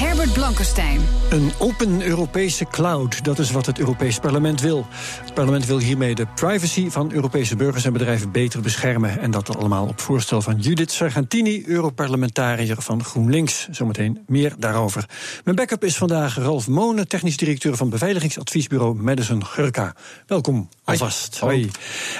Herbert Blankenstein. Een open Europese cloud, dat is wat het Europees Parlement wil. Het parlement wil hiermee de privacy van Europese burgers en bedrijven beter beschermen. En dat allemaal op voorstel van Judith Sargentini, Europarlementariër van GroenLinks. Zometeen meer daarover. Mijn backup is vandaag Ralf Monen, technisch directeur van beveiligingsadviesbureau Madison Gurka. Welkom alvast. Hoi.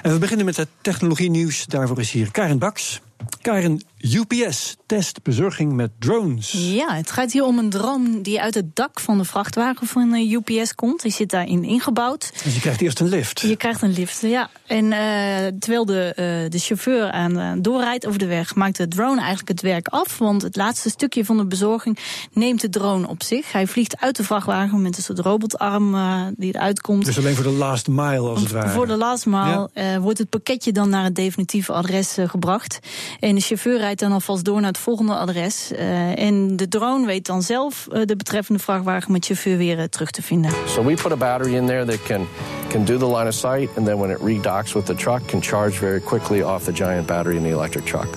En we beginnen met het technologie nieuws. Daarvoor is hier Karin Baks. Karin, UPS test bezorging met drones. Ja, het gaat hier om een drone die uit het dak van de vrachtwagen van eh, UPS komt. Die zit daarin ingebouwd. Dus je krijgt eerst een lift. Je krijgt een lift, ja. En uh, terwijl de, uh, de chauffeur aan uh, doorrijdt over de weg, maakt de drone eigenlijk het werk af. Want het laatste stukje van de bezorging neemt de drone op zich. Hij vliegt uit de vrachtwagen met een soort robotarm die eruit komt. Dus alleen voor de last mile als het ware. Voor de last mile ja. wordt het pakketje dan naar het definitieve adres gebracht. En de chauffeur rijdt dan alvast door naar het volgende adres. Uh, en de drone weet dan zelf uh, de betreffende vrachtwagen met chauffeur weer uh, terug te vinden. So we put a battery in there that can can do the line of sight and then when it redocks with the truck can charge very quickly off the giant battery in the electric truck.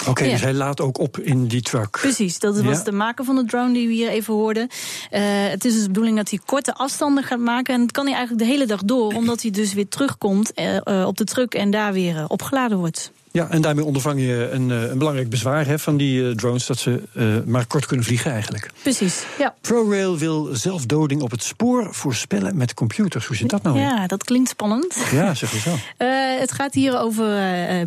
Oké, okay, ja. dus hij laat ook op in die truck. Precies, dat was ja. de maker van de drone die we hier even hoorden. Uh, het is dus de bedoeling dat hij korte afstanden gaat maken. En dat kan hij eigenlijk de hele dag door, omdat hij dus weer terugkomt uh, uh, op de truck en daar weer opgeladen wordt. Ja, en daarmee ondervang je een, een belangrijk bezwaar hè, van die uh, drones... dat ze uh, maar kort kunnen vliegen eigenlijk. Precies, ja. ProRail wil zelfdoding op het spoor voorspellen met computers. Hoe zit dat nou? Ja, dat klinkt spannend. Ja, zeg eens zo. uh, het gaat hier over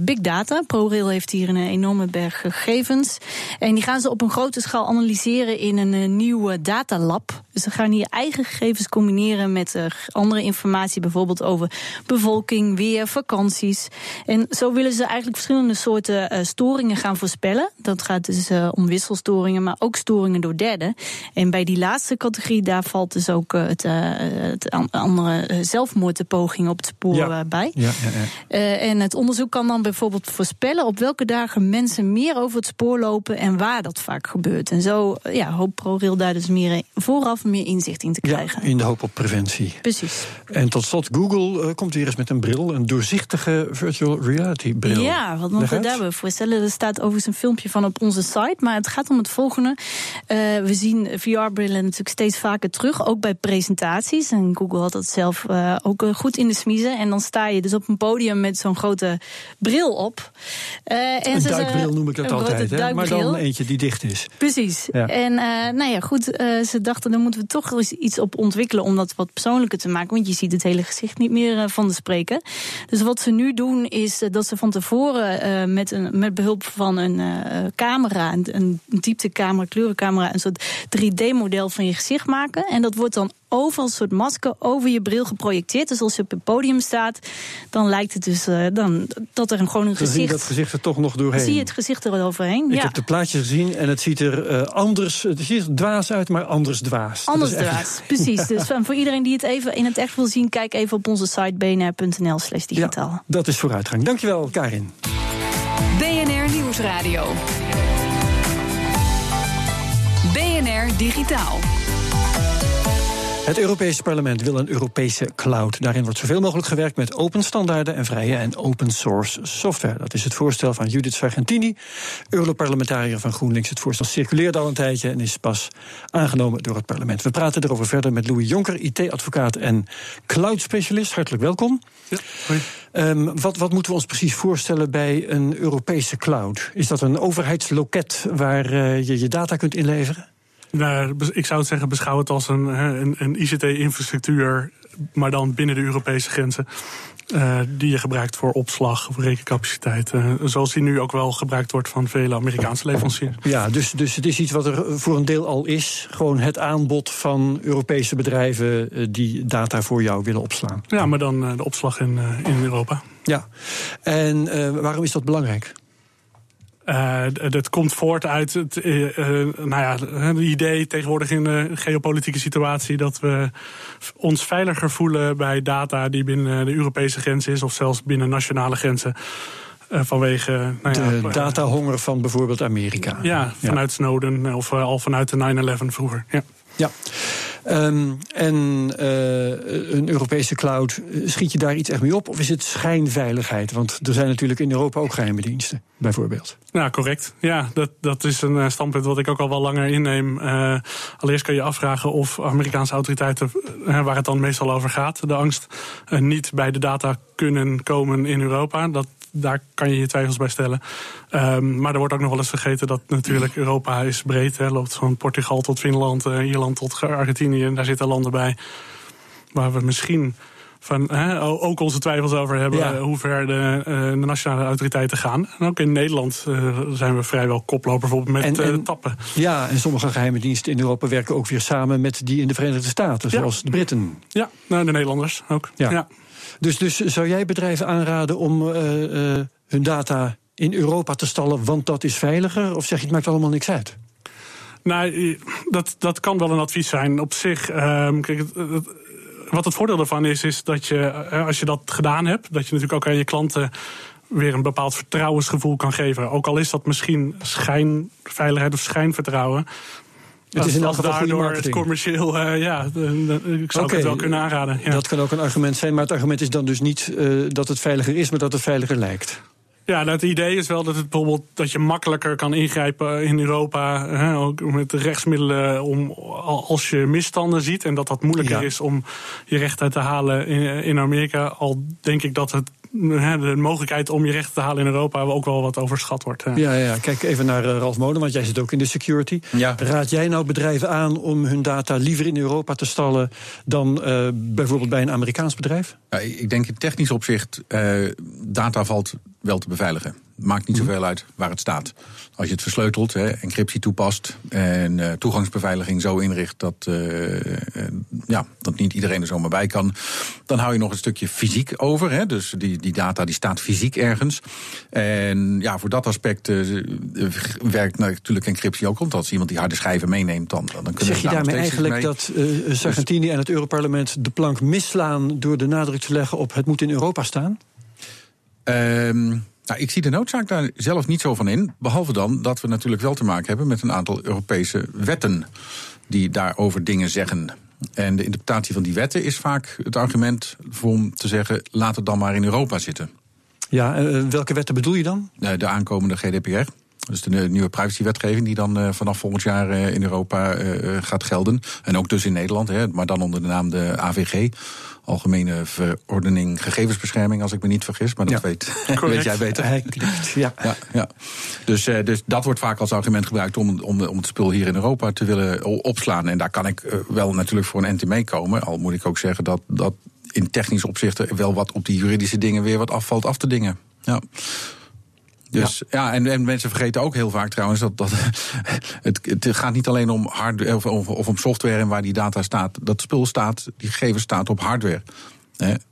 big data. ProRail heeft hier een enorme berg gegevens. En die gaan ze op een grote schaal analyseren in een nieuw datalab. Dus ze gaan hier eigen gegevens combineren met andere informatie... bijvoorbeeld over bevolking, weer, vakanties. En zo willen ze eigenlijk verschillende soorten uh, storingen gaan voorspellen. Dat gaat dus uh, om wisselstoringen, maar ook storingen door derden. En bij die laatste categorie, daar valt dus ook het, het, andere zelfmoordpoging op het spoor ja. bij. Ja, ja, en het onderzoek kan dan bijvoorbeeld voorspellen op welke dagen mensen meer over het spoor lopen en waar dat vaak gebeurt. En zo ja, hoopt ProRail daar dus meer vooraf meer inzicht in te krijgen. in de hoop op preventie. Precies. En tot slot, Google komt weer eens met een bril, een doorzichtige virtual reality bril. Ja, wat moeten we daarbij voorstellen? Er staat overigens een filmpje van op onze site. Maar het gaat om het volgende. Uh, we zien VR-brillen natuurlijk steeds vaker terug. Ook bij presentaties. En Google had dat zelf uh, ook goed in de smiezen. En dan sta je dus op een podium met zo'n grote bril op. Uh, en een duikbril noem ik dat altijd. Hè? Maar dan eentje die dicht is. Precies. Ja. En nou ja, goed. ze dachten, dan we toch eens iets op ontwikkelen. Om dat wat persoonlijker te maken. Want je ziet het hele gezicht niet meer van de spreker. Dus wat ze nu doen is dat ze van tevoren Uh, met, een, met behulp van een camera, een, een dieptecamera, kleurencamera, een soort 3D-model van je gezicht maken. En dat wordt dan overal een soort masker over je bril geprojecteerd. Dus als je op het podium staat, dan lijkt het dus uh, dan, dat er een, gewoon een dan gezicht... zie je dat gezicht er toch nog doorheen. Zie je het gezicht er overheen, Ik ja. heb de plaatjes gezien en het ziet er uh, anders... Het ziet er dwaas uit, maar anders dwaas. Anders dwaas, echt... precies. Ja. Dus voor iedereen die het even in het echt wil zien... kijk even op onze site bnr.nl slash digitaal. Ja, dat is vooruitgang. Dankjewel, Karin. BNR Nieuwsradio. BNR Digitaal. Het Europese parlement wil een Europese cloud. Daarin wordt zoveel mogelijk gewerkt met open standaarden en vrije en open source software. Dat is het voorstel van Judith Sargentini, Europarlementariër van GroenLinks. Het voorstel circuleert al een tijdje en is pas aangenomen door het parlement. We praten erover verder met Louis Jonker, IT-advocaat en cloud-specialist. Hartelijk welkom. Ja, um, wat, wat moeten we ons precies voorstellen bij een Europese cloud? Is dat een overheidsloket waar uh, je je data kunt inleveren? Nou, ik zou het zeggen, beschouw het als een, een, een ICT-infrastructuur, maar dan binnen de Europese grenzen. Uh, die je gebruikt voor opslag of rekencapaciteit. Uh, zoals die nu ook wel gebruikt wordt van vele Amerikaanse leveranciers. Ja, dus, dus het is iets wat er voor een deel al is. Gewoon het aanbod van Europese bedrijven uh, die data voor jou willen opslaan. Ja, maar dan de opslag in, in Europa. Ja, en waarom is dat belangrijk? Uh, dat komt voort uit het uh, uh, nou ja, het idee tegenwoordig in de geopolitieke situatie dat we ons veiliger voelen bij data die binnen de Europese grenzen is of zelfs binnen nationale grenzen. vanwege nou ja, de datahonger van bijvoorbeeld Amerika. Ja, vanuit ja. Snowden of al vanuit de 9-11 vroeger. Ja. ja. Um, en uh, een Europese cloud, schiet je daar iets echt mee op? Of is het schijnveiligheid? Want er zijn natuurlijk in Europa ook geheime diensten, bijvoorbeeld. Ja, correct. Ja, dat, dat is een standpunt wat ik ook al wel langer inneem. Allereerst kan je afvragen of Amerikaanse autoriteiten, waar het dan meestal over gaat, de angst niet bij de data kunnen komen in Europa. Dat, daar kan je je twijfels bij stellen. Um, maar er wordt ook nog wel eens vergeten dat natuurlijk Europa is breed. Hè, loopt van Portugal tot Finland, uh, Ierland tot Argentinië. En daar zitten landen bij waar we misschien van, hè, ook onze twijfels over hebben ja. hoe ver de, uh, de, nationale autoriteiten gaan. En ook in Nederland uh, zijn we vrijwel koploper bijvoorbeeld met en, en, tappen. Ja, en sommige geheime diensten in Europa werken ook weer samen met die in de Verenigde Staten, zoals de Britten. Ja, nou, de Nederlanders ook. Ja. ja. Dus, dus zou jij bedrijven aanraden om uh, uh, hun data in Europa te stallen, want dat is veiliger? Of zeg je het maakt allemaal niks uit? Nou, dat, dat kan wel een advies zijn. Op zich, um, kijk, wat het voordeel daarvan is, is dat je, als je dat gedaan hebt, dat je natuurlijk ook aan je klanten weer een bepaald vertrouwensgevoel kan geven. Ook al is dat misschien schijnveiligheid of schijnvertrouwen. Het is in elk geval daardoor het commercieel, uh, ja, ik zou okay, het wel kunnen aanraden. Ja. Dat kan ook een argument zijn, maar het argument is dan dus niet uh, dat het veiliger is, maar dat het veiliger lijkt. Ja, nou, het idee is wel dat het bijvoorbeeld dat je makkelijker kan ingrijpen in Europa, hè, ook met de rechtsmiddelen om als je misstanden ziet en dat dat moeilijker ja. is om je recht uit te halen in, in Amerika. Al denk ik dat het de mogelijkheid om je recht te halen in Europa ook wel wat overschat wordt. Ja, ja. kijk even naar uh, Ralf Moden, want jij zit ook in de security. Ja. Raad jij nou bedrijven aan om hun data liever in Europa te stallen dan uh, bijvoorbeeld bij een Amerikaans bedrijf? Ja, ik denk in technisch opzicht, uh, data valt wel te beveiligen. Maakt niet zoveel uit waar het staat. Als je het versleutelt, hè, encryptie toepast en uh, toegangsbeveiliging zo inricht dat, uh, uh, ja, dat niet iedereen er zomaar bij kan, dan hou je nog een stukje fysiek over. Hè, dus die, die data die staat fysiek ergens. En ja, voor dat aspect werkt natuurlijk encryptie ook. Want als iemand die harde schijven meeneemt, dan, dan kunnen zeg je daar daarmee eigenlijk mee. dat Sargentini en het Europarlement de plank misslaan door de nadruk te leggen op het moet in Europa staan? Um, nou, ik zie de noodzaak daar zelf niet zo van in. Behalve dan dat we natuurlijk wel te maken hebben met een aantal Europese wetten die daarover dingen zeggen. En de interpretatie van die wetten is vaak het argument voor om te zeggen: laat het dan maar in Europa zitten. Ja, uh, welke wetten bedoel je dan? De aankomende GDPR. Dus de nieuwe privacywetgeving die dan uh, vanaf volgend jaar uh, in Europa uh, gaat gelden. En ook dus in Nederland, hè, maar dan onder de naam de AVG. Algemene Verordening Gegevensbescherming, als ik me niet vergis. Maar dat ja. weet, weet jij beter. Hij klikt, ja. ja, ja. Dus, dus dat wordt vaak als argument gebruikt om, om, om het spul hier in Europa te willen opslaan. En daar kan ik wel natuurlijk voor een NT meekomen. Al moet ik ook zeggen dat, dat in technisch opzicht wel wat op die juridische dingen weer wat afvalt af te dingen. Ja. Dus ja, ja en, en, mensen vergeten ook heel vaak trouwens dat, dat het, het gaat niet alleen om hardware of, of, of om software en waar die data staat. Dat spul staat, die gegevens staat op hardware.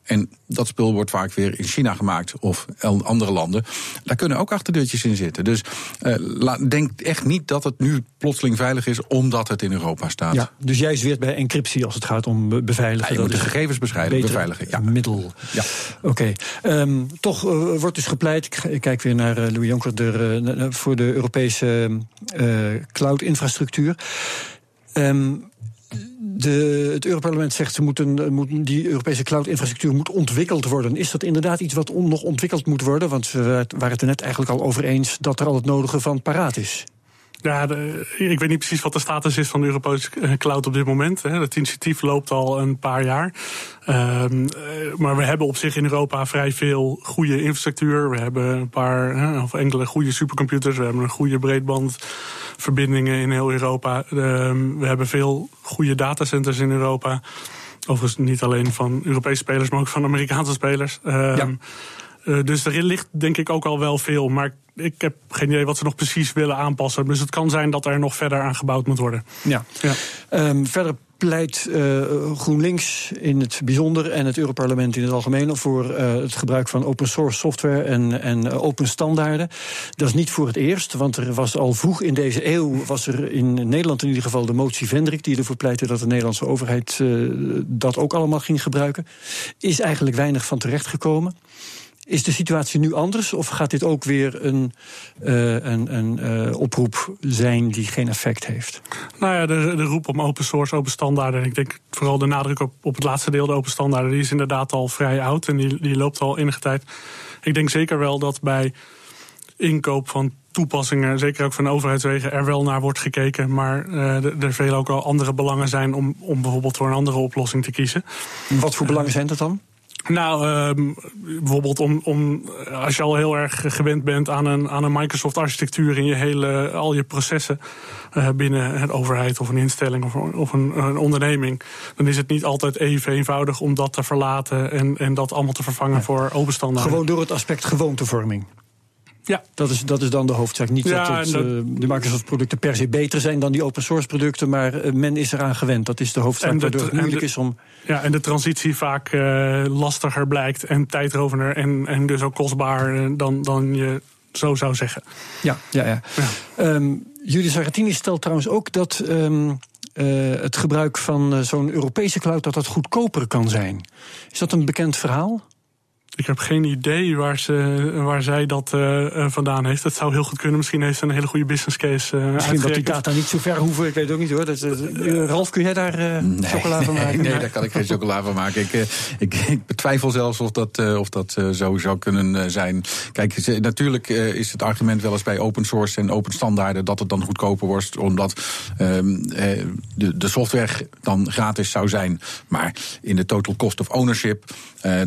En dat spul wordt vaak weer in China gemaakt of andere landen. Daar kunnen ook achterdeurtjes in zitten. Dus uh, denk echt niet dat het nu plotseling veilig is omdat het in Europa staat. Ja, dus jij zweert bij encryptie als het gaat om beveiligen. Ja, je moet de gegevens bescheiden, beveiligen. Ja. middel. Ja. Oké. Okay. Um, toch uh, wordt dus gepleit, ik kijk weer naar uh, Louis Jonker, de, voor de Europese cloud-infrastructuur. Um, de, het Europarlement zegt ze moeten, moet, die Europese cloud-infrastructuur moet ontwikkeld worden. Is dat inderdaad iets wat nog ontwikkeld moet worden? Want we waren het er net eigenlijk al over eens dat er al het nodige van paraat is. Ja, ik weet niet precies wat de status is van de Europese cloud op dit moment. Het initiatief loopt al een paar jaar. Um, maar we hebben op zich in Europa vrij veel goede infrastructuur. We hebben een paar of enkele goede supercomputers. We hebben een goede breedbandverbindingen in heel Europa. Um, we hebben veel goede datacenters in Europa. Overigens niet alleen van Europese spelers, maar ook van Amerikaanse spelers. Um, ja. Uh, dus er ligt denk ik ook al wel veel. Maar ik heb geen idee wat ze nog precies willen aanpassen. Dus het kan zijn dat er nog verder aan gebouwd moet worden. Ja. ja. Um, verder pleit uh, GroenLinks in het bijzonder en het Europarlement in het algemeen voor uh, het gebruik van open source software en, en open standaarden. Dat is niet voor het eerst, want er was al vroeg in deze eeuw was er in Nederland in ieder geval de motie Vendrik die ervoor pleitte dat de Nederlandse overheid uh, dat ook allemaal ging gebruiken. Is eigenlijk weinig van terecht gekomen. Is de situatie nu anders of gaat dit ook weer een, uh, een, een uh, oproep zijn die geen effect heeft? Nou ja, de, de roep om open source, open standaarden. Ik denk vooral de nadruk op, op het laatste deel, de open standaarden, die is inderdaad al vrij oud en die, die loopt al enige tijd. Ik denk zeker wel dat bij inkoop van toepassingen, zeker ook van overheidswegen, er wel naar wordt gekeken. Maar uh, er veel ook al andere belangen zijn om, om bijvoorbeeld voor een andere oplossing te kiezen. Wat voor belangen zijn dat dan? Nou, uh, bijvoorbeeld om, om, als je al heel erg gewend bent aan een, aan een Microsoft-architectuur in je hele, al je processen uh, binnen een overheid of een instelling of, of een, een, onderneming, dan is het niet altijd even eenvoudig om dat te verlaten en, en dat allemaal te vervangen ja. voor open standaarden. Gewoon door het aspect gewoontevorming. Ja. Dat is, dat is dan de hoofdzaak. Niet ja, dat, het, dat uh, de Microsoft-producten per se beter zijn dan die open source producten, maar uh, men is eraan gewend. Dat is de hoofdzaak, waardoor het moeilijk de, is om. Ja, en de transitie vaak uh, lastiger blijkt en tijdrovender en, en dus ook kostbaar dan, dan je zo zou zeggen. Ja, ja, ja. ja. Um, Judith Sargentini stelt trouwens ook dat. Um, het gebruik van zo'n Europese cloud dat dat goedkoper kan zijn. Is dat een bekend verhaal? Ik heb geen idee waar, ze, waar zij dat uh, vandaan heeft. Dat zou heel goed kunnen. Misschien heeft ze een hele goede business case. Uh, Misschien dat die data niet zo ver hoeven. Ik weet het ook niet hoor. Dat, uh, Ralf, kun jij daar nee, chocola van maken? Nee, nee, daar kan ik geen chocola van maken. Ik, ik, ik betwijfel zelfs of dat, of dat zo zou kunnen zijn. Kijk, natuurlijk is het argument wel eens bij open source en open standaarden dat het dan goedkoper wordt. Omdat ehm, de, de software dan gratis zou zijn. Maar in de total cost of ownership,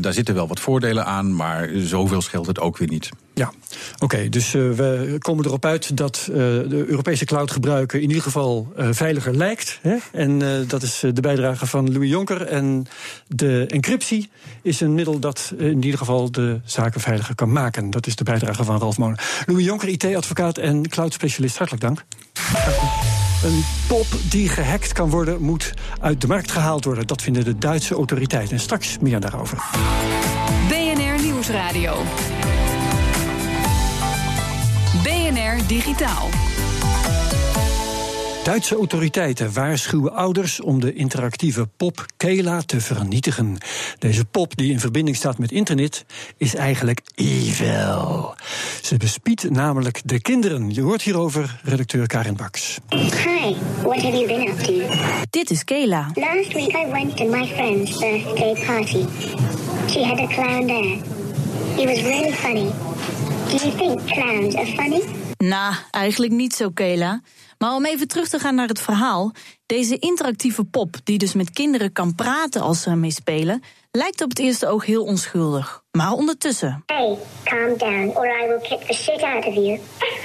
daar zitten wel wat voordelen aan, maar zoveel scheelt het ook weer niet. Ja, oké. Okay, dus uh, we komen erop uit dat uh, de Europese cloud gebruiken in ieder geval uh, veiliger lijkt. Hè? En dat is de bijdrage van Louis Jonker. En de encryptie is een middel dat in ieder geval de zaken veiliger kan maken. Dat is de bijdrage van Ralf Monen. Louis Jonker, IT-advocaat en cloud-specialist. Hartelijk dank. Een pop die gehackt kan worden, moet uit de markt gehaald worden. Dat vinden de Duitse autoriteiten. En straks meer daarover. Nieuwsradio. BNR Digitaal. Duitse autoriteiten waarschuwen ouders om de interactieve pop Kela te vernietigen. Deze pop, die in verbinding staat met internet, is eigenlijk evil. Ze bespiedt namelijk de kinderen. Je hoort hierover redacteur Karin Baks. Hi, what have you been up to? Dit is Kela. Last week I went to my friend's birthday party. She had a clown there. He was really funny. Do you think clowns are funny? Nou, eigenlijk niet zo, Kela. Maar om even terug te gaan naar het verhaal. Deze interactieve pop, die dus met kinderen kan praten als ze ermee spelen, lijkt op het eerste oog heel onschuldig. Maar ondertussen. Hey, calm down, or I will kick the shit out of you.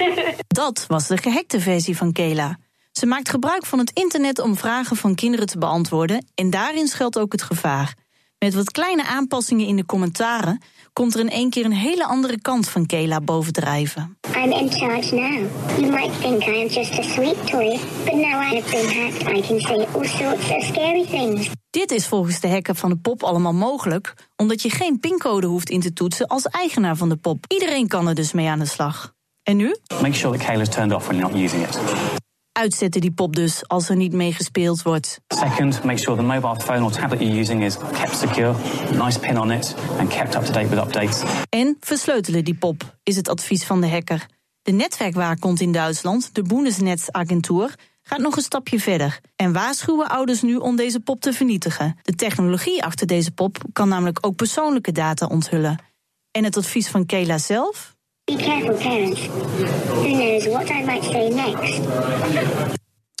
Dat was de gehackte versie van Kela. Ze maakt gebruik van het internet om vragen van kinderen te beantwoorden. En daarin schuilt ook het gevaar. Met wat kleine aanpassingen in de commentaren komt er in één keer een hele andere kant van Kela bovendrijven. I'm in charge now. You might think I am just a sweet toy, but now I have been hacked, I can say all sorts of scary things. Dit is volgens de hacker van de pop allemaal mogelijk, omdat je geen pincode hoeft in te toetsen als eigenaar van de pop. Iedereen kan er dus mee aan de slag. En nu? Make sure that Kayla's turned off when you're not using it uitzetten, die pop dus, als er niet mee gespeeld wordt. Second, make sure the mobile phone or tablet you're using is kept secure, nice pin on it, and kept up to date with updates. En versleutelen die pop, is het advies van de hacker. De netwerkwaakhond in Duitsland, de Bundesnetzagentur, gaat nog een stapje verder en waarschuwen ouders nu om deze pop te vernietigen. De technologie achter deze pop kan namelijk ook persoonlijke data onthullen. En het advies van Kela zelf? Be careful, parents. Who knows what I might say next?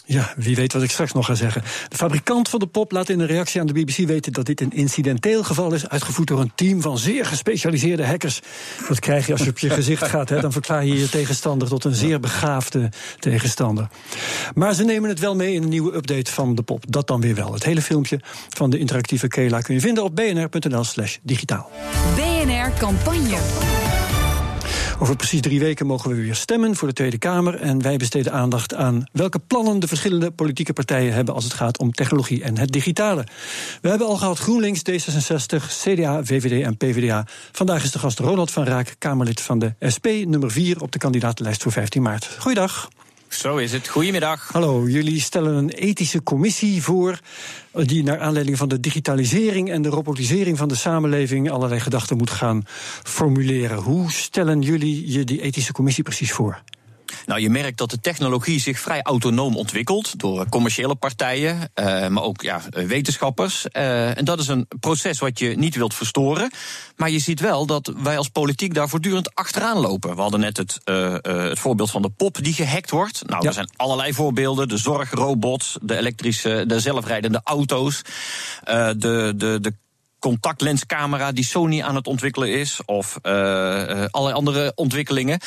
Ja, wie weet wat ik straks nog ga zeggen. De fabrikant van de pop laat in een reactie aan de BBC weten dat dit een incidenteel geval is, uitgevoerd door een team van zeer gespecialiseerde hackers. Dat krijg je als je op je gezicht gaat, hè, dan verklaar je je tegenstander tot een zeer begaafde tegenstander. Maar ze nemen het wel mee in een nieuwe update van de pop. Dat dan weer wel. Het hele filmpje van de interactieve Kela kun je vinden op bnr.nl/slash digitaal. BNR Campagne. Over precies drie weken mogen we weer stemmen voor de Tweede Kamer. En wij besteden aandacht aan welke plannen de verschillende politieke partijen hebben als het gaat om technologie en het digitale. We hebben al gehad GroenLinks, D66, CDA, VVD en PvdA. Vandaag is de gast Ronald van Raak, Kamerlid van de SP, nummer 4 op de kandidatenlijst voor 15 maart. Goeiedag. Zo is het. Goedemiddag. Hallo, jullie stellen een ethische commissie voor. Eh, die naar aanleiding van de digitalisering en de robotisering van de samenleving. allerlei gedachten moet gaan formuleren. Hoe stellen jullie je die ethische commissie precies voor? Nou, je merkt dat de technologie zich vrij autonoom ontwikkelt door commerciële partijen, uh, maar ook ja, wetenschappers. Uh, en dat is een proces wat je niet wilt verstoren. Maar je ziet wel dat wij als politiek daar voortdurend achteraan lopen. We hadden net het, uh, het voorbeeld van de pop die gehackt wordt. Nou, ja. er zijn allerlei voorbeelden: de zorgrobots, de elektrische, de zelfrijdende auto's, de, de, de contactlenscamera die Sony aan het ontwikkelen is, of allerlei andere ontwikkelingen.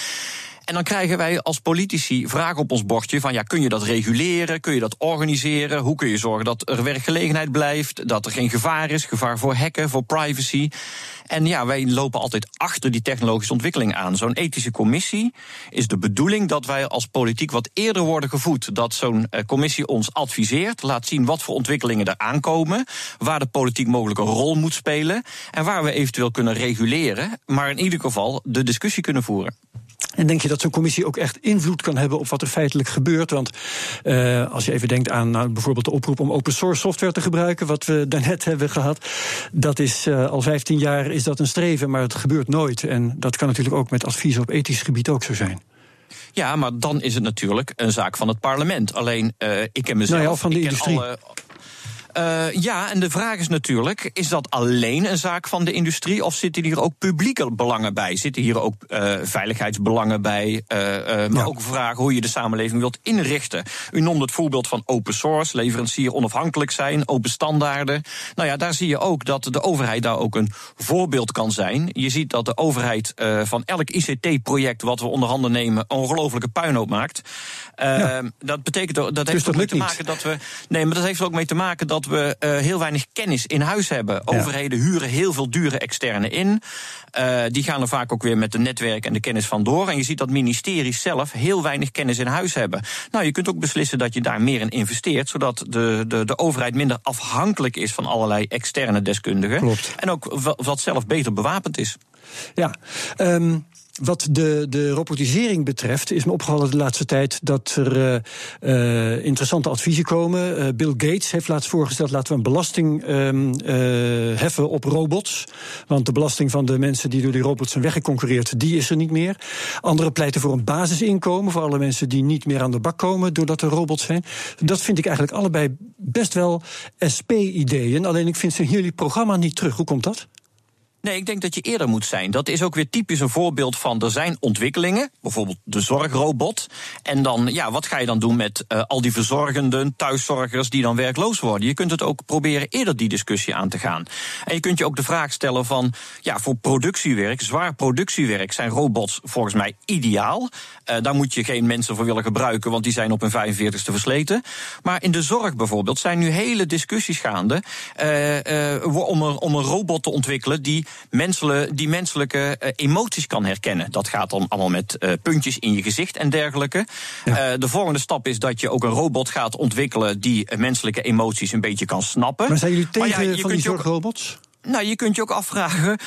En dan krijgen wij als politici vragen op ons bordje van ja, kun je dat reguleren? Kun je dat organiseren? Hoe kun je zorgen dat er werkgelegenheid blijft? Dat er geen gevaar is, gevaar voor hacken, voor privacy. En ja, wij lopen altijd achter die technologische ontwikkeling aan. Zo'n ethische commissie is de bedoeling dat wij als politiek wat eerder worden gevoed. Dat zo'n commissie ons adviseert, laat zien wat voor ontwikkelingen er aankomen, waar de politiek mogelijk een rol moet spelen en waar we eventueel kunnen reguleren, maar in ieder geval de discussie kunnen voeren. En denk je dat zo'n commissie ook echt invloed kan hebben op wat er feitelijk gebeurt? Want uh, als je even denkt aan nou, bijvoorbeeld de oproep om open source software te gebruiken, wat we daarnet hebben gehad, dat is uh, al 15 jaar is dat een streven, maar het gebeurt nooit. En dat kan natuurlijk ook met advies op ethisch gebied ook zo zijn. Ja, maar dan is het natuurlijk een zaak van het parlement. Alleen, uh, ik heb mezelf. Nou ja, van de industrie. Alle, uh, ja, en de vraag is natuurlijk: is dat alleen een zaak van de industrie of zitten hier ook publieke belangen bij? Zitten hier ook uh, veiligheidsbelangen bij? Uh, maar ja. ook vragen hoe je de samenleving wilt inrichten. U noemde het voorbeeld van open source, leverancier onafhankelijk zijn, open standaarden. Nou ja, daar zie je ook dat de overheid daar ook een voorbeeld kan zijn. Je ziet dat de overheid van elk ICT-project wat we onder handen nemen, een ongelofelijke puinhoop maakt. Ja. Dat betekent dat dus heeft dat ook mee te niet. maken dat we. Nee, maar dat heeft er ook mee te maken dat we uh, heel weinig kennis in huis hebben. Ja. Overheden huren heel veel dure externe in. Uh, die gaan er vaak ook weer met de netwerk en de kennis vandoor. En je ziet dat ministeries zelf heel weinig kennis in huis hebben. Nou, je kunt ook beslissen dat je daar meer in investeert, zodat de, de, de overheid minder afhankelijk is van allerlei externe deskundigen. Klopt. En ook wat zelf beter bewapend is. Ja, um, wat de, de robotisering betreft, is me opgevallen de laatste tijd dat er uh, uh, interessante adviezen komen. Uh, Bill Gates heeft laatst voorgesteld: laten we een belasting um, heffen op robots. Want de belasting van de mensen die door die robots zijn weggeconcureerd, die is er niet meer. Anderen pleiten voor een basisinkomen voor alle mensen die niet meer aan de bak komen doordat er robots zijn. Dat vind ik eigenlijk allebei best wel SP-ideeën. Alleen ik vind ze in jullie programma niet terug. Hoe komt dat? Nee, ik denk dat je eerder moet zijn. Dat is ook weer typisch een voorbeeld van er zijn ontwikkelingen, bijvoorbeeld de zorgrobot. En dan, ja, wat ga je dan doen met uh, al die verzorgenden, thuiszorgers die dan werkloos worden? Je kunt het ook proberen eerder die discussie aan te gaan. En je kunt je ook de vraag stellen van, ja, voor productiewerk, zwaar productiewerk, zijn robots volgens mij ideaal. Uh, daar moet je geen mensen voor willen gebruiken, want die zijn op hun 45ste versleten. Maar in de zorg bijvoorbeeld zijn nu hele discussies gaande uh, om, er, om een robot te ontwikkelen die menselijke, die menselijke uh, emoties kan herkennen. Dat gaat dan allemaal met uh, puntjes in je gezicht en dergelijke. Ja. Uh, de volgende stap is dat je ook een robot gaat ontwikkelen die menselijke emoties een beetje kan snappen. Maar zijn jullie tegen ja, van die? Ook, nou, je kunt je ook afvragen.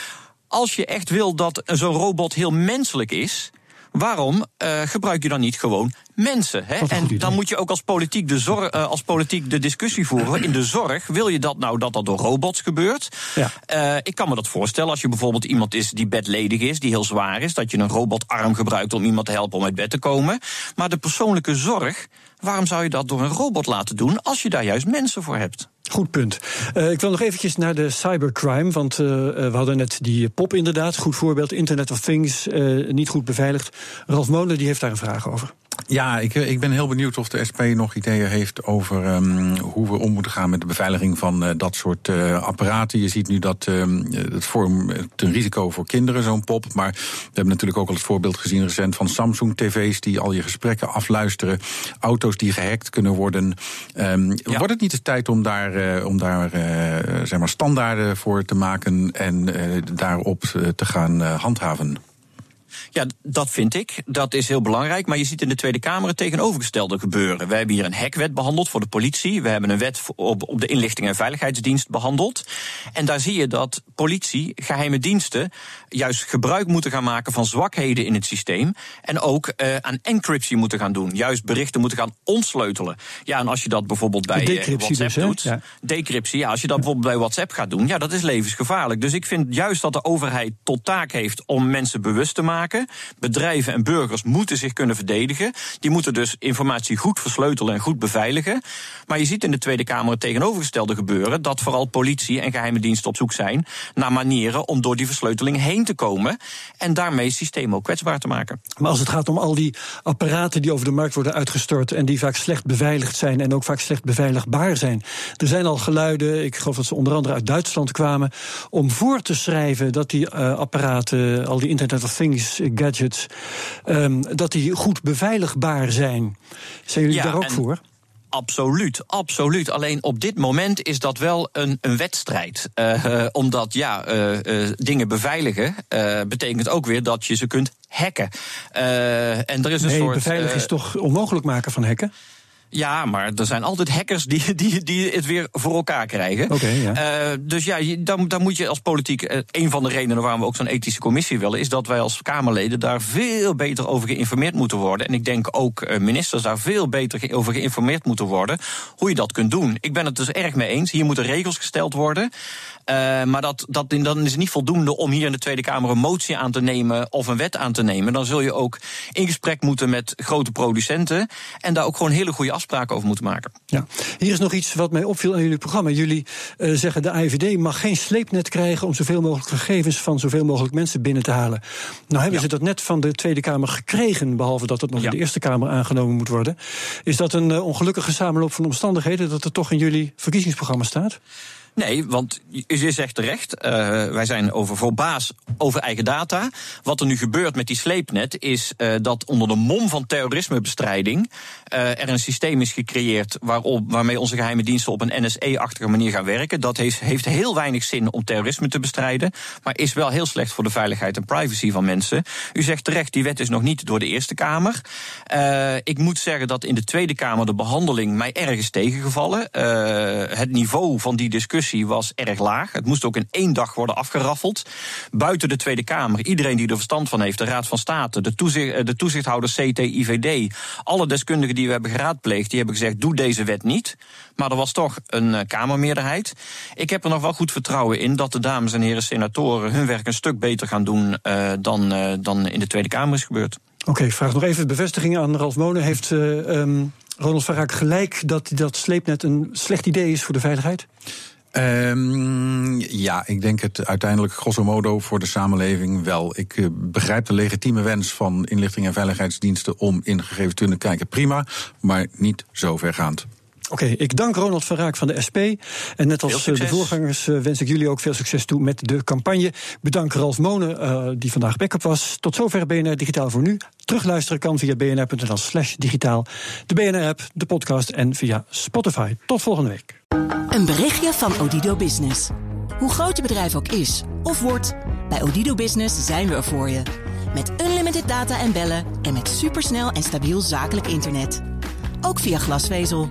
Als je echt wil dat zo'n robot heel menselijk is, waarom uh, gebruik je dan niet gewoon mensen? Hè? En dan moet je ook als politiek, de zorg, uh, als politiek de discussie voeren. In de zorg, wil je dat nou dat dat door robots gebeurt? Ja. Uh, ik kan me dat voorstellen als je bijvoorbeeld iemand is die bedledig is, die heel zwaar is, dat je een robotarm gebruikt om iemand te helpen om uit bed te komen. Maar de persoonlijke zorg, waarom zou je dat door een robot laten doen als je daar juist mensen voor hebt? Goed punt. Uh, ik wil nog eventjes naar de cybercrime, want uh, we hadden net die pop inderdaad, goed voorbeeld, Internet of Things, niet goed beveiligd. Ralf Molen die heeft daar een vraag over. Ja, ik, ik ben heel benieuwd of de SP nog ideeën heeft over um, hoe we om moeten gaan met de beveiliging van uh, dat soort uh, apparaten. Je ziet nu dat um, het vormt een risico voor kinderen, zo'n pop. Maar we hebben natuurlijk ook al het voorbeeld gezien recent van Samsung-tv's die al je gesprekken afluisteren. Auto's die gehackt kunnen worden. Um, ja. Wordt het niet de tijd om daar, uh, om daar zeg maar standaarden voor te maken en daarop te gaan handhaven? Ja, dat vind ik. Dat is heel belangrijk. Maar je ziet in de Tweede Kamer het tegenovergestelde gebeuren. We hebben hier een hekwet behandeld voor de politie. We hebben een wet op, op de inlichting en veiligheidsdienst behandeld. En daar zie je dat politie, geheime diensten, juist gebruik moeten gaan maken van zwakheden in het systeem. En ook uh, aan encryptie moeten gaan doen. Juist berichten moeten gaan ontsleutelen. Ja, en als je dat bijvoorbeeld bij WhatsApp dus, doet. Ja. Decryptie, ja, als je dat bijvoorbeeld bij WhatsApp gaat doen, ja, dat is levensgevaarlijk. Dus ik vind juist dat de overheid tot taak heeft om mensen bewust te maken. Bedrijven en burgers moeten zich kunnen verdedigen. Die moeten dus informatie goed versleutelen en goed beveiligen. Maar je ziet in de Tweede Kamer het tegenovergestelde gebeuren: dat vooral politie en geheime diensten op zoek zijn naar manieren om door die versleuteling heen te komen. En daarmee systemen ook kwetsbaar te maken. Maar als het gaat om al die apparaten die over de markt worden uitgestort en die vaak slecht beveiligd zijn en ook vaak slecht beveiligbaar zijn. Er zijn al geluiden, ik geloof dat ze onder andere uit Duitsland kwamen, om voor te schrijven dat die uh, apparaten, al die Internet of Things gadgets, um, dat die goed beveiligbaar zijn. Zijn jullie daar ook voor? Absoluut, absoluut. Alleen op dit moment is dat wel een, een wedstrijd. Uh, omdat ja, uh, uh, dingen beveiligen betekent ook weer dat je ze kunt hacken. en er is een nee, soort. Beveiligen is toch onmogelijk maken van hacken? Ja, maar er zijn altijd hackers die, die, die het weer voor elkaar krijgen. Okay, ja. Uh, dus ja, dan, dan moet je als politiek. Uh, een van de redenen waarom we ook zo'n ethische commissie willen, is dat wij als Kamerleden daar veel beter over geïnformeerd moeten worden. En ik denk ook uh, ministers daar veel beter over geïnformeerd moeten worden. Hoe je dat kunt doen. Ik ben het dus erg mee eens. Hier moeten regels gesteld worden. Uh, maar dat, dat, dan is het niet voldoende om hier in de Tweede Kamer een motie aan te nemen of een wet aan te nemen. Dan zul je ook in gesprek moeten met grote producenten en daar ook gewoon hele goede afspraken over moeten maken. Ja, hier is nog iets wat mij opviel aan jullie programma. Jullie uh, zeggen de AIVD mag geen sleepnet krijgen om zoveel mogelijk gegevens van zoveel mogelijk mensen binnen te halen. Nou hebben ze dat net van de Tweede Kamer gekregen, behalve dat het nog ja. in de Eerste Kamer aangenomen moet worden. Is dat een uh, ongelukkige samenloop van omstandigheden dat het toch in jullie verkiezingsprogramma staat? Nee, want je zegt terecht, uh, wij zijn over voorbaas over eigen data. Wat er nu gebeurt met die sleepnet is uh, dat onder de mom van terrorismebestrijding uh, er een systeem is gecreëerd waarop, waarmee onze geheime diensten op een NSE-achtige manier gaan werken. Dat heeft, heeft heel weinig zin om terrorisme te bestrijden, maar is wel heel slecht voor de veiligheid en privacy van mensen. U zegt terecht, die wet is nog niet door de Eerste Kamer. ik moet zeggen dat in de Tweede Kamer de behandeling mij ergens tegengevallen. het niveau van die discussie was erg laag. Het moest ook in één dag worden afgeraffeld. Buiten de Tweede Kamer, iedereen die er verstand van heeft, de Raad van State, de, toezicht, eh, de toezichthouder CT-IVD, alle deskundigen die we hebben geraadpleegd, die hebben gezegd: doe deze wet niet. Maar er was toch een uh, Kamermeerderheid. Ik heb er nog wel goed vertrouwen in dat de dames en heren senatoren hun werk een stuk beter gaan doen uh, dan, uh, dan in de Tweede Kamer is gebeurd. Oké, okay, vraag nog even bevestiging aan Ralf Monen. Heeft um, Ronald Verraak gelijk dat dat sleepnet een slecht idee is voor de veiligheid? Um, ja, ik denk het uiteindelijk grosso modo voor de samenleving wel. Ik uh, begrijp de legitieme wens van inlichting en veiligheidsdiensten om in gegevens te kunnen kijken, prima, maar niet zo vergaand. Oké, okay, ik dank Ronald van Raak van de SP. En net als de voorgangers uh, wens ik jullie ook veel succes toe met de campagne. Bedank Ralf Monen, uh, die vandaag backup was. Tot zover BNR Digitaal voor nu. Terugluisteren kan via bnr.nl slash digitaal. De BNR-app, de podcast en via Spotify. Tot volgende week. Een berichtje van Odido Business. Hoe groot je bedrijf ook is of wordt, bij Odido Business zijn we er voor je. Met unlimited data en bellen en met supersnel en stabiel zakelijk internet. Ook via glasvezel.